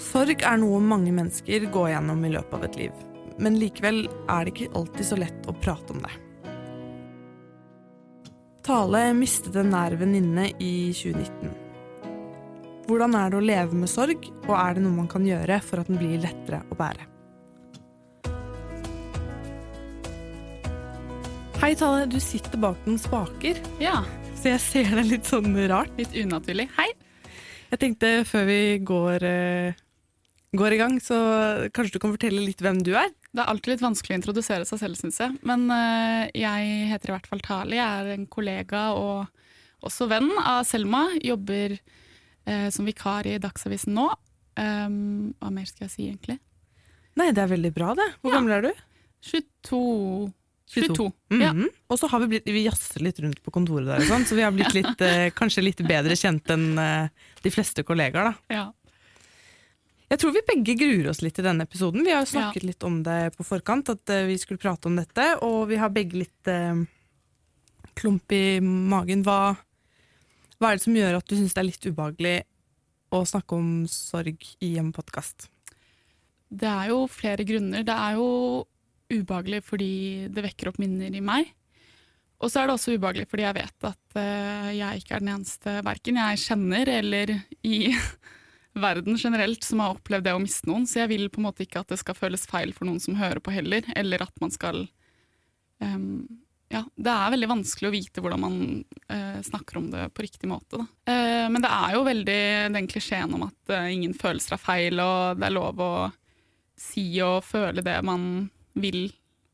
Sorg er noe mange mennesker går gjennom i løpet av et liv. Men likevel er det ikke alltid så lett å prate om det. Tale mistet en nær venninne i 2019. Hvordan er det å leve med sorg, og er det noe man kan gjøre for at den blir lettere å bære? Hei, Tale. Du sitter bak noen spaker, Ja, så jeg ser deg litt sånn rart. litt unaturlig. Hei! Jeg tenkte før vi går, eh, går i gang, så kanskje du kan fortelle litt hvem du er? Det er alltid litt vanskelig å introdusere seg selv, syns jeg. Men eh, jeg heter i hvert fall Tali. Jeg er en kollega og også venn av Selma. Jobber eh, som vikar i Dagsavisen nå. Um, hva mer skal jeg si, egentlig? Nei, det er veldig bra, det. Hvor Ja. gammel er du? 22. 22. Mhm. Ja. Og så har vi blitt, vi jazzer litt rundt på kontoret der, og sånn, så vi har blitt litt, eh, kanskje litt bedre kjent enn eh, de fleste kollegaer. Da. ja. Jeg tror vi begge gruer oss litt til denne episoden. Vi har jo snakket litt om det på forkant, at eh, vi skulle prate om dette, og vi har begge litt eh, klump i magen. Hva, hva er det som gjør at du syns det er litt ubehagelig å snakke om sorg i en podkast? Det er jo flere grunner. Det er jo ubehagelig fordi det vekker opp minner i meg. Og så er det også ubehagelig fordi jeg vet at uh, jeg ikke er den eneste verken jeg kjenner eller i verden generelt som har opplevd det å miste noen. Så jeg vil på en måte ikke at det skal føles feil for noen som hører på heller, eller at man skal um, ja, Det er veldig vanskelig å vite hvordan man uh, snakker om det på riktig måte. Eh, men det er jo veldig den klisjeen om at ingen følelser er feil, og det er lov å si og føle det man vil,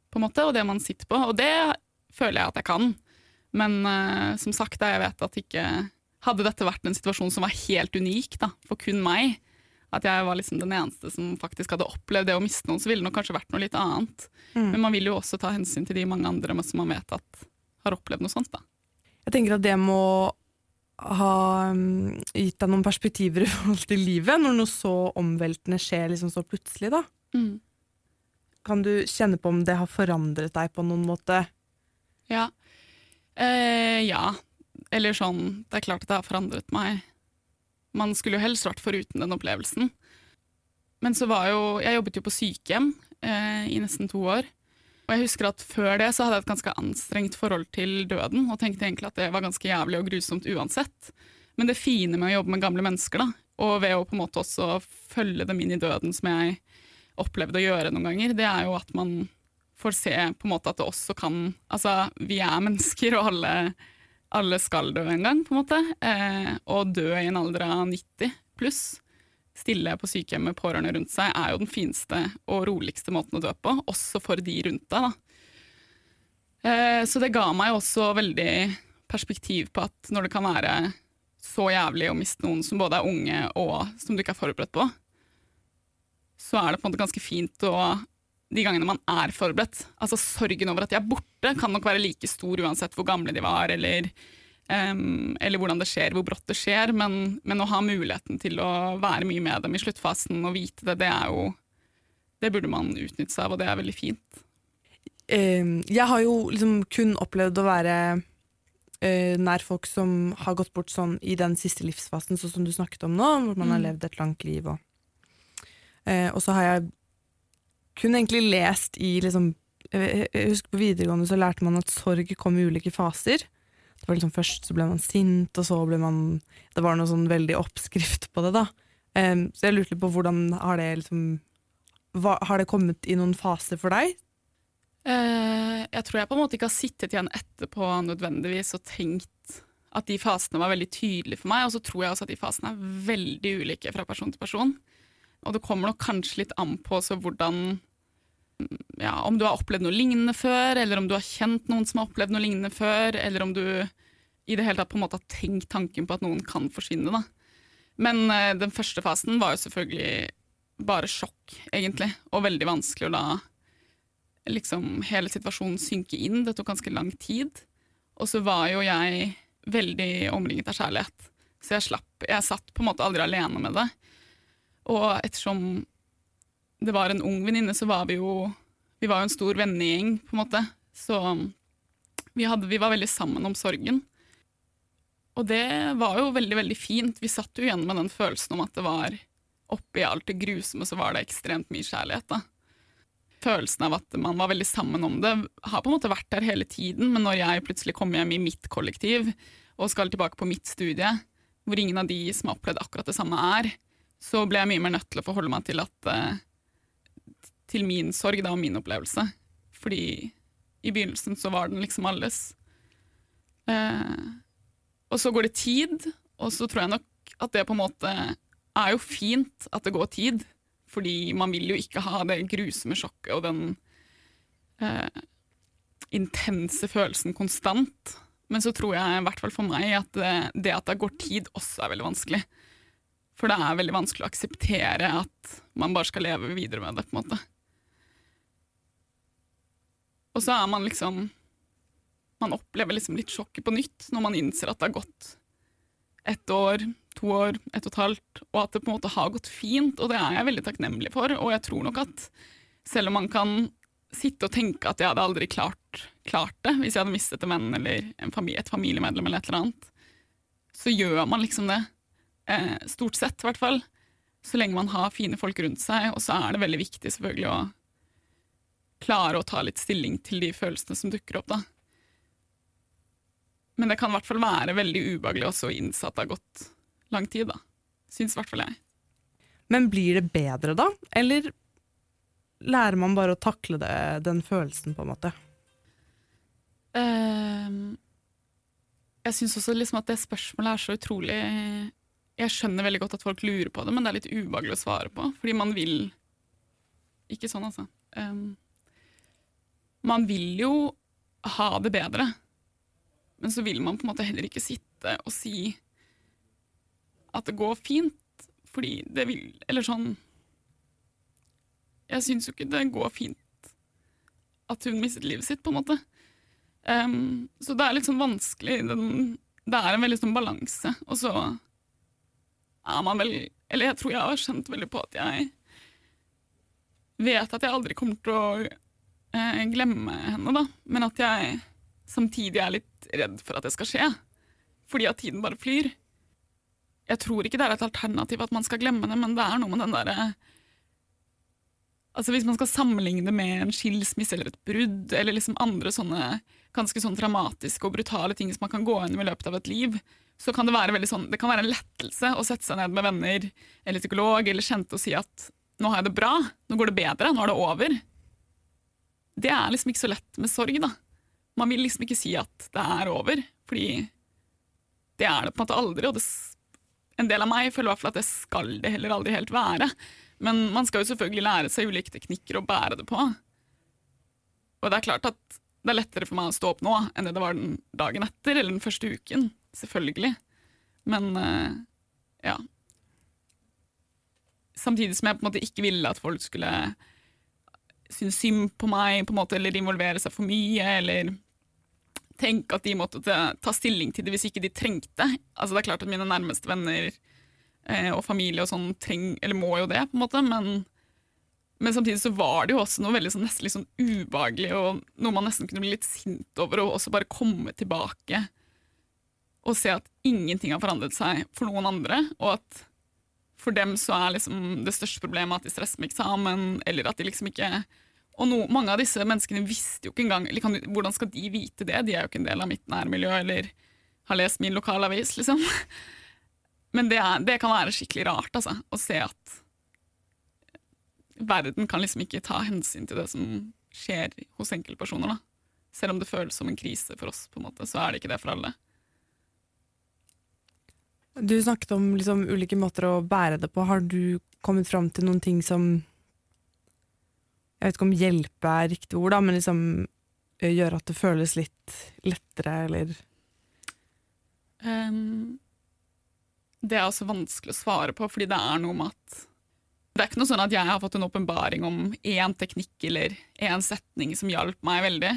på en måte, og det man sitter på. Og det føler jeg at jeg kan. Men uh, som sagt, jeg vet at ikke Hadde dette vært en situasjon som var helt unik da, for kun meg, at jeg var liksom den eneste som faktisk hadde opplevd det å miste noen, så ville det nok kanskje vært noe litt annet. Mm. Men man vil jo også ta hensyn til de mange andre som man vet at har opplevd noe sånt. da. Jeg tenker at det må ha mm, gitt deg noen perspektiver i forhold til livet, når noe så omveltende skjer liksom så plutselig. da. Kan du kjenne på om det har forandret deg på noen måte? Ja. Eh, ja. Eller sånn Det er klart at det har forandret meg. Man skulle jo helst vært foruten den opplevelsen. Men så var jo Jeg jobbet jo på sykehjem eh, i nesten to år. Og jeg husker at før det så hadde jeg et ganske anstrengt forhold til døden, og tenkte egentlig at det var ganske jævlig og grusomt uansett. Men det fine med å jobbe med gamle mennesker, da, og ved å på en måte også følge dem inn i døden, som jeg opplevde å gjøre noen ganger, det er jo at man får se på en måte at det også kan Altså, vi er mennesker, og alle, alle skal dø en gang, på en måte. Eh, og dø i en alder av 90 pluss, stille på sykehjem med pårørende rundt seg, er jo den fineste og roligste måten å dø på, også for de rundt deg. da. Eh, så det ga meg også veldig perspektiv på at når det kan være så jævlig å miste noen som både er unge og som du ikke er forberedt på, så er det på en måte ganske fint å de gangene man er forberedt. Altså Sorgen over at de er borte, kan nok være like stor uansett hvor gamle de var, eller, um, eller hvordan det skjer, hvor brått det skjer. Men, men å ha muligheten til å være mye med dem i sluttfasen og vite det, det er jo Det burde man utnytte seg av, og det er veldig fint. Eh, jeg har jo liksom kun opplevd å være eh, nær folk som har gått bort sånn i den siste livsfasen, sånn som du snakket om nå, hvor man har Mm. levd et langt liv. Og, eh, og så har jeg kun egentlig lest i liksom jeg, husker På videregående så lærte man at sorg kom i ulike faser. Det var liksom Først så ble man sint, og så ble man Det var noe sånn veldig oppskrift på det. da. Eh, så jeg lurte litt på hvordan har det liksom hva, Har det kommet i noen faser for deg? Eh, jeg tror jeg på en måte ikke har sittet igjen etterpå nødvendigvis og tenkt at de fasene var veldig tydelige for meg, og så tror jeg også at de fasene er veldig ulike fra person til person. Og det kommer nok kanskje litt an på hvordan ja, Om du har opplevd noe lignende før, eller om du har kjent noen som har opplevd noe lignende før, eller om du i det hele tatt på en måte har tenkt tanken på at noen kan forsvinne. Da. Men eh, den første fasen var jo selvfølgelig bare sjokk, egentlig, og veldig vanskelig å la liksom hele situasjonen synke inn. Det tok ganske lang tid. Og så var jo jeg veldig omringet av kjærlighet. Så jeg slapp Jeg satt på en måte aldri alene med det. Og ettersom det var en ung venninne, så var vi jo Vi var jo en stor vennegjeng, på en måte. Så vi, hadde, vi var veldig sammen om sorgen. Og det var jo veldig, veldig fint. Vi satt jo igjen med den følelsen om at det var oppi alt det grusomme så var det ekstremt mye kjærlighet. da. Følelsen av at man var veldig sammen om det, har på en måte vært der hele tiden, men når jeg plutselig kom hjem i mitt kollektiv og skal tilbake på mitt studie, hvor ingen av de som har opplevd akkurat det samme er, så ble jeg mye mer nødt til å forholde meg til at eh, til min sorg da, og min opplevelse. Fordi i begynnelsen så var den liksom alles. Eh, og så går det tid, og så tror jeg nok at det på en måte er jo fint at det går tid. Fordi man vil jo ikke ha det grusomme sjokket og den eh, intense følelsen konstant. Men så tror jeg, i hvert fall for meg, at det, det at det går tid, også er veldig vanskelig. For det er veldig vanskelig å akseptere at man bare skal leve videre med det. på en måte. Og så er man liksom Man opplever liksom litt sjokket på nytt når man innser at det har gått ett år, to år, ett og et halvt, og at det på en måte har gått fint. Og det er jeg veldig takknemlig for. Og jeg tror nok at selv om man kan sitte og tenke at jeg hadde aldri klart, klart det hvis jeg hadde mistet en venn eller familie, et familiemedlem eller et eller annet, så gjør man liksom det. Eh, stort sett, i hvert fall. Så lenge man har fine folk rundt seg. Og så er det veldig viktig selvfølgelig å klare å ta litt stilling til de følelsene som dukker opp. da. Men det kan i hvert fall være veldig ubehagelig også å innse at det har gått lang tid. da. Syns i hvert fall jeg. Men blir det bedre da, eller lærer man bare å takle det, den følelsen, på en måte? Uh, jeg syns også liksom at det spørsmålet er så utrolig Jeg skjønner veldig godt at folk lurer på det, men det er litt ubehagelig å svare på. Fordi man vil Ikke sånn, altså. Um, man vil jo ha det bedre, men så vil man på en måte heller ikke sitte og si at det går fint, fordi det vil Eller sånn Jeg syns jo ikke det går fint at hun mistet livet sitt, på en måte. Um, så det er litt sånn vanskelig. Den, det er en veldig sånn balanse. Og så er man vel Eller jeg tror jeg har skjønt veldig på at jeg vet at jeg aldri kommer til å eh, glemme henne, da. Men at jeg samtidig er litt redd for at det skal skje. Fordi at tiden bare flyr. Jeg tror ikke det er et alternativ at man skal glemme det, men det er noe med den derre Altså Hvis man skal sammenligne det med en skilsmisse eller et brudd, eller liksom andre sånne ganske sånn dramatiske og brutale ting som man kan gå gjennom i løpet av et liv, så kan det være veldig sånn, det kan være en lettelse å sette seg ned med venner eller psykolog eller kjente og si at nå har jeg det bra, nå går det bedre, nå er det over. Det er liksom ikke så lett med sorg, da. Man vil liksom ikke si at det er over, fordi det er det på en måte aldri. Og det, en del av meg føler i hvert fall at det skal det heller aldri helt være. Men man skal jo selvfølgelig lære seg ulike teknikker å bære det på. Og det er klart at det er lettere for meg å stå opp nå enn det det var den dagen etter, eller den første uken. Selvfølgelig. Men uh, ja. Samtidig som jeg på en måte ikke ville at folk skulle synes synd på meg på en måte, eller involvere seg for mye, eller tenke at de måtte ta stilling til det hvis ikke de trengte. Altså Det er klart at mine nærmeste venner eh, og familie og sånn treng, eller må jo det, på en måte, men, men samtidig så var det jo også noe veldig sånn, nesten litt sånn ubehagelig, og noe man nesten kunne bli litt sint over, og også bare komme tilbake og se at ingenting har forandret seg for noen andre, og at for dem så er liksom det største problemet at de stresser med eksamen, eller at de liksom ikke Og no, mange av disse menneskene visste jo ikke engang eller kan, Hvordan skal de vite det? De er jo ikke en del av mitt nærmiljø eller har lest min lokalavis, liksom. Men det, er, det kan være skikkelig rart, altså, å se at verden kan liksom ikke ta hensyn til det som skjer hos enkeltpersoner. da. Selv om det føles som en krise for oss, på en måte, så er det ikke det for alle. Du snakket om liksom, ulike måter å bære det på. Har du kommet fram til noen ting som Jeg vet ikke om 'hjelpe' er riktig ord, da, men liksom gjør at det føles litt lettere, eller um, Det er også vanskelig å svare på, fordi det er noe med at Det er ikke noe sånn at jeg har fått en åpenbaring om én teknikk eller én setning som hjalp meg veldig.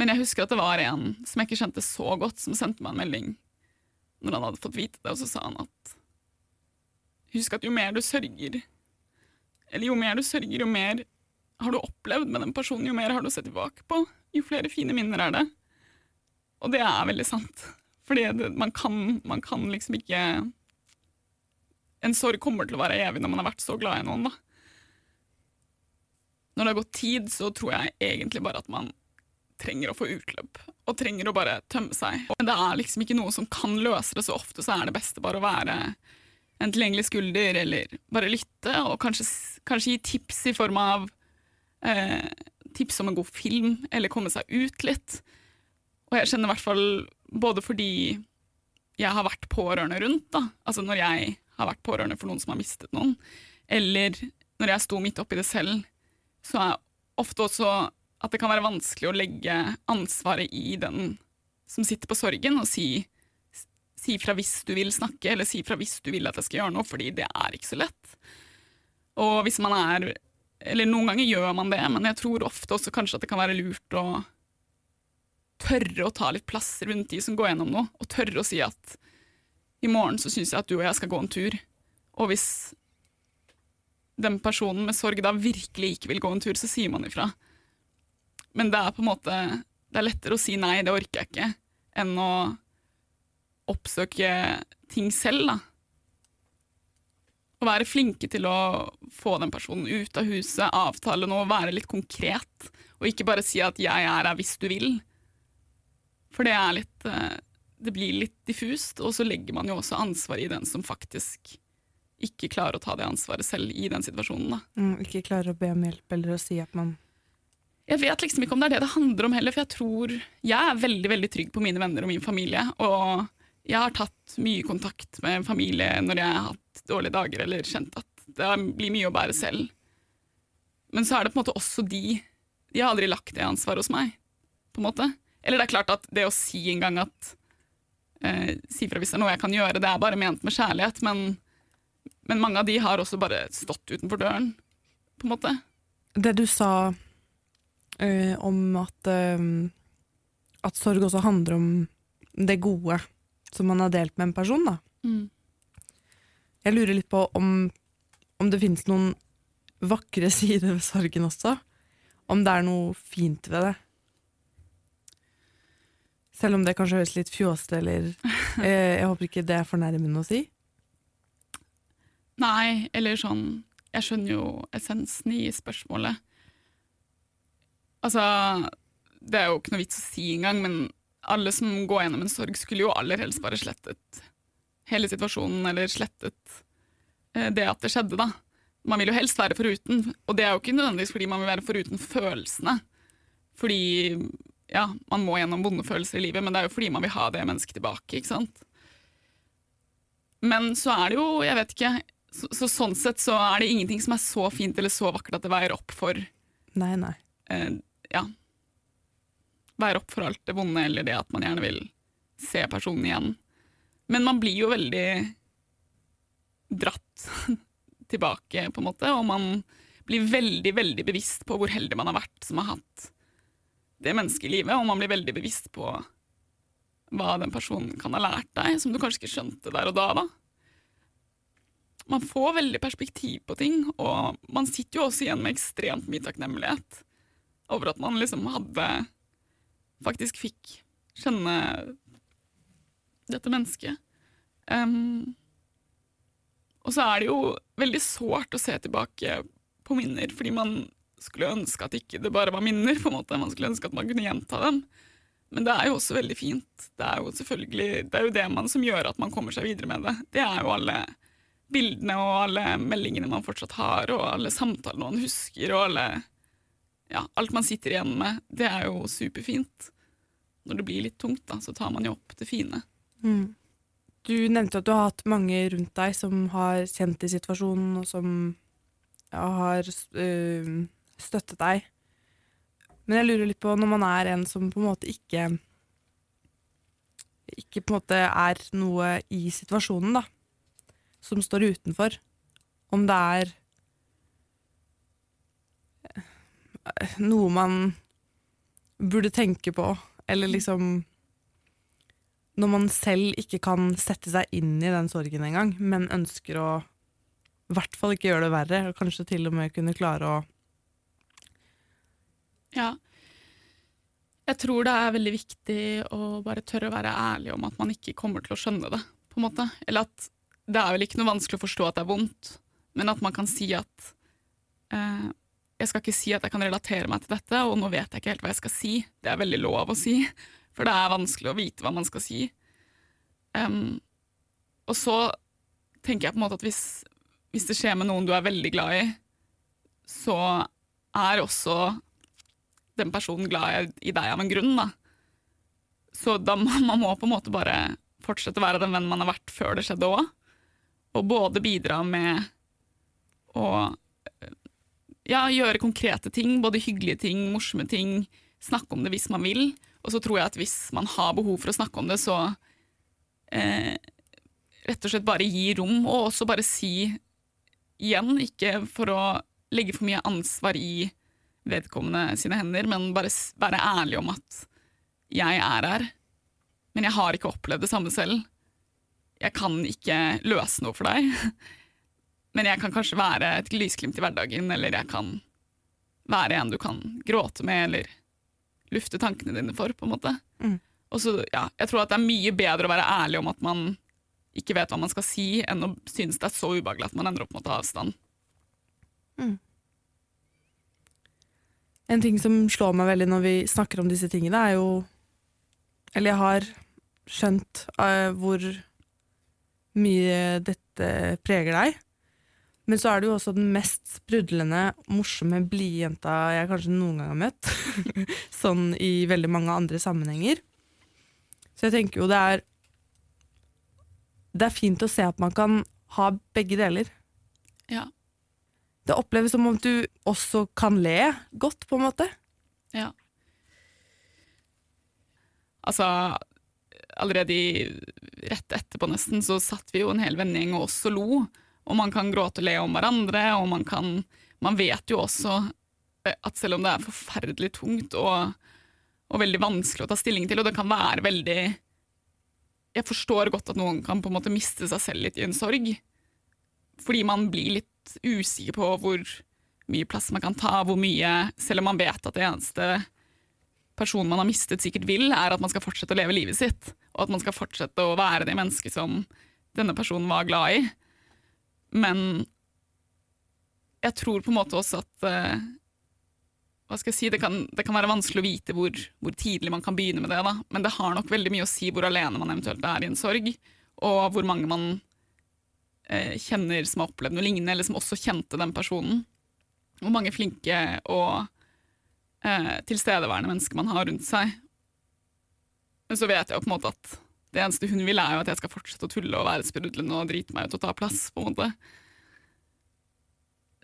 Men jeg husker at det var en som jeg ikke kjente så godt, som sendte meg en melding når han hadde fått vite det, og så sa han at Husk at jo mer du sørger, eller jo mer du sørger, jo mer har du opplevd med den personen, jo mer har du sett tilbake på, jo flere fine minner er det. Og det er veldig sant. Fordi det, man, kan, man kan liksom ikke en sorg kommer til å være evig når man har vært så glad i noen. da. Når det har gått tid, så tror jeg egentlig bare at man trenger å få utløp. Og trenger å bare tømme seg. Men det er liksom ikke noe som kan løse det så ofte, så er det beste bare å være en tilgjengelig skulder, eller bare lytte, og kanskje, kanskje gi tips i form av eh, tips om en god film, eller komme seg ut litt. Og jeg kjenner i hvert fall både fordi jeg har vært pårørende rundt, da. altså når jeg har vært pårørende for noen som har mistet noen, eller når jeg sto midt oppi det selv, så er ofte også at det kan være vanskelig å legge ansvaret i den som sitter på sorgen, og si, si fra hvis du vil snakke, eller si fra hvis du vil at jeg skal gjøre noe, fordi det er ikke så lett. Og hvis man er Eller noen ganger gjør man det, men jeg tror ofte også kanskje at det kan være lurt å tørre å ta litt plass rundt de som går gjennom noe, og tørre å si at i morgen så syns jeg at du og jeg skal gå en tur. Og hvis den personen med sorg da virkelig ikke vil gå en tur, så sier man ifra. Men det er på en måte Det er lettere å si nei, det orker jeg ikke, enn å oppsøke ting selv, da. Å være flinke til å få den personen ut av huset, avtale noe, være litt konkret. Og ikke bare si at 'jeg er her hvis du vil'. For det er litt eh, Det blir litt diffust, og så legger man jo også ansvaret i den som faktisk ikke klarer å ta det ansvaret selv i den situasjonen. Mm, ikke klarer å be om hjelp eller å si at man Jeg vet liksom ikke om det er det det handler om heller, for jeg tror Jeg er veldig veldig trygg på mine venner og min familie. Og jeg har tatt mye kontakt med familie når jeg har hatt dårlige dager eller kjent at det blir mye å bære selv. Men så er det på en måte også de De har aldri lagt det ansvaret hos meg. på en måte. Eller det er klart at det å si en gang at eh, Si fra hvis det er noe jeg kan gjøre, det er bare ment med kjærlighet, men, men mange av de har også bare stått utenfor døren, på en måte. Det du sa eh, om at, uh, at sorg også handler om det gode som man har delt med en person, da. Jeg lurer litt på om, om det finnes noen vakre sider ved sorgen også. Om det er noe fint ved det. Selv om det kanskje høres litt fjåsete eller eh, Jeg håper ikke det er fornærmende å si. Nei, eller sånn Jeg skjønner jo essensen i spørsmålet. Altså, det er jo ikke noe vits å si engang, men alle som går gjennom en sorg, skulle jo aller helst bare slettet hele situasjonen, eller slettet eh, det at det skjedde, da. Man vil jo helst være foruten, og det er jo ikke nødvendigvis fordi man vil være foruten følelsene. Fordi ja, man må gjennom vonde følelser i livet, men det er jo fordi man vil ha det mennesket tilbake, ikke sant. Men så er det jo, jeg vet ikke, så, så sånn sett så er det ingenting som er så fint eller så vakkert at det veier opp for Nei, nei. eh, ja, være opp for alt det vonde, eller det at man gjerne vil se personen igjen. Men man blir jo veldig dratt tilbake, på en måte, og man blir veldig, veldig bevisst på hvor heldig man har vært som har hatt det menneskelivet, og man blir veldig bevisst på hva den personen kan ha lært deg, som du kanskje ikke skjønte der og da. da. Man får veldig perspektiv på ting, og man sitter jo også igjen med ekstremt mye takknemlighet over at man liksom hadde Faktisk fikk kjenne dette mennesket. Um, og så er det jo veldig sårt å se tilbake på minner, fordi man skulle ønske at ikke det bare var minner. på en måte. Man skulle ønske at man kunne gjenta dem. Men det er jo også veldig fint. Det er jo selvfølgelig, det er jo det man som gjør at man kommer seg videre med det. Det er jo alle bildene og alle meldingene man fortsatt har, og alle samtalene man husker, og alle, ja, alt man sitter igjen med. Det er jo superfint. Når det blir litt tungt, da, så tar man jo opp det fine. Mm. Du nevnte at du har hatt mange rundt deg som har kjent i situasjonen, og som ja, har øh, støttet deg. Men jeg lurer litt på, når man er en som på en måte ikke Ikke på en måte er noe i situasjonen, da, som står utenfor, om det er eh, noe man burde tenke på, eller liksom når man selv ikke kan sette seg inn i den sorgen engang, men ønsker å i hvert fall ikke gjøre det verre, og kanskje til og med kunne klare å Ja. Jeg tror det er veldig viktig å bare tørre å være ærlig om at man ikke kommer til å skjønne det. på en måte. Eller at det er vel ikke noe vanskelig å forstå at det er vondt, men at man kan si at eh, Jeg skal ikke si at jeg kan relatere meg til dette, og nå vet jeg ikke helt hva jeg skal si. Det er veldig lov å si, for det er vanskelig å vite hva man skal si. Um, og så tenker jeg på en måte at hvis, hvis det skjer med noen du er veldig glad i, så er også den personen glad i deg av en grunn, da. Så da man må på en måte bare fortsette å være den vennen man har vært før det skjedde òg. Og både bidra med å ja, gjøre konkrete ting, både hyggelige ting, morsomme ting, snakke om det hvis man vil. Og så tror jeg at hvis man har behov for å snakke om det, så eh, rett og slett bare gi rom, og også bare si igjen, ikke for å legge for mye ansvar i vedkommende sine hender, men bare være ærlig om at jeg er her, men jeg har ikke opplevd det samme selv. Jeg kan ikke løse noe for deg, men jeg kan kanskje være et lysglimt i hverdagen, eller jeg kan være en du kan gråte med, eller lufte tankene dine for, på en måte. Mm. Og så, ja, jeg tror at det er mye bedre å være ærlig om at man ikke vet hva man skal si, enn å synes det er så ubehagelig at man ender opp med å ta avstand. Mm. En ting som slår meg veldig når vi snakker om disse tingene, er jo Eller jeg har skjønt uh, hvor mye dette preger deg. Men så er du jo også den mest sprudlende, morsomme blidjenta jeg kanskje noen gang har møtt. sånn i veldig mange andre sammenhenger. Så jeg tenker jo det er Det er fint å se at man kan ha begge deler. Ja. Det oppleves som om du også kan le godt, på en måte. Ja. Altså, allerede rett etterpå nesten, så satt vi jo en hel vennegjeng og også lo. Og man kan gråte og le om hverandre, og man kan Man vet jo også eh, at selv om det er forferdelig tungt og, og veldig vanskelig å ta stilling til, og det kan være veldig Jeg forstår godt at noen kan på en måte miste seg selv litt i en sorg. Fordi man blir litt usikker på hvor mye plass man kan ta, hvor mye Selv om man vet at det eneste personen man har mistet, sikkert vil, er at man skal fortsette å leve livet sitt. Og at man skal fortsette å være det mennesket som denne personen var glad i. Men jeg tror på en måte også at uh, hva skal jeg si, det kan, det kan være vanskelig å vite hvor, hvor, tidlig man kan begynne med det. da. Men det har nok veldig mye å si hvor alene man eventuelt er i en sorg, og hvor mange man uh, kjenner som har opplevd noe lignende, eller som også kjente den personen. Hvor mange flinke og uh, tilstedeværende mennesker man har rundt seg. Men så vet jeg jo på en måte at det eneste hun vil, er jo at jeg skal fortsette å tulle og være sprudlende og drite meg ut og ta plass. på en måte.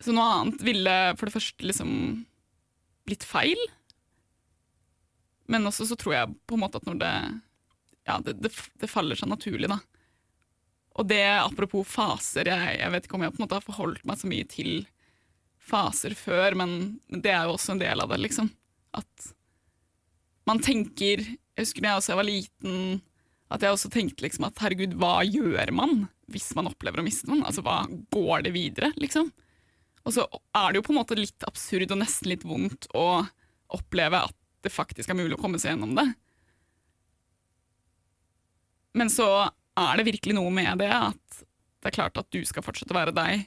Så noe annet ville for det første liksom blitt feil. Men også så tror jeg på en måte at når det Ja, det, det, det faller seg naturlig, da. Og det, apropos faser, jeg, jeg, vet ikke om jeg på en måte har forholdt meg så mye til faser før, men det er jo også en del av det, liksom. At man tenker Jeg husker da jeg også var liten, at jeg også tenkte liksom at herregud, hva gjør man hvis man opplever å miste noen? Altså, hva går det videre, liksom? Og så er det jo på en måte litt absurd og nesten litt vondt å oppleve at det faktisk er mulig å komme seg gjennom det. Men så er det virkelig noe med det at det er klart at du skal fortsette å være deg,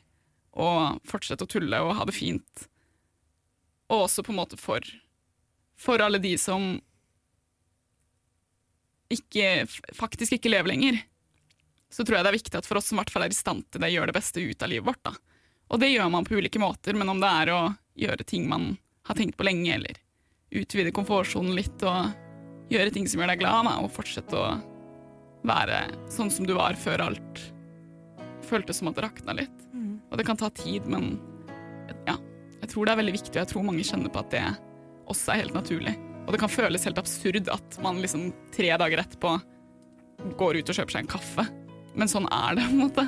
og fortsette å tulle og ha det fint. Og også på en måte for, for alle de som ikke, faktisk ikke lever lenger, så tror jeg det er viktig at for oss som hvert fall er i stand til det, gjør det beste ut av livet vårt. da. Og det gjør man på ulike måter, men om det er å gjøre ting man har tenkt på lenge, eller utvide komfortsonen litt og gjøre ting som gjør deg glad, da, og fortsette å være sånn som du var før alt føltes som at det rakna litt. Mm. Og det kan ta tid, men ja, jeg tror det er veldig viktig, og jeg tror mange kjenner på at det også er helt naturlig. Og det kan føles helt absurd at man liksom tre dager etterpå går ut og kjøper seg en kaffe. Men sånn er det, på en måte.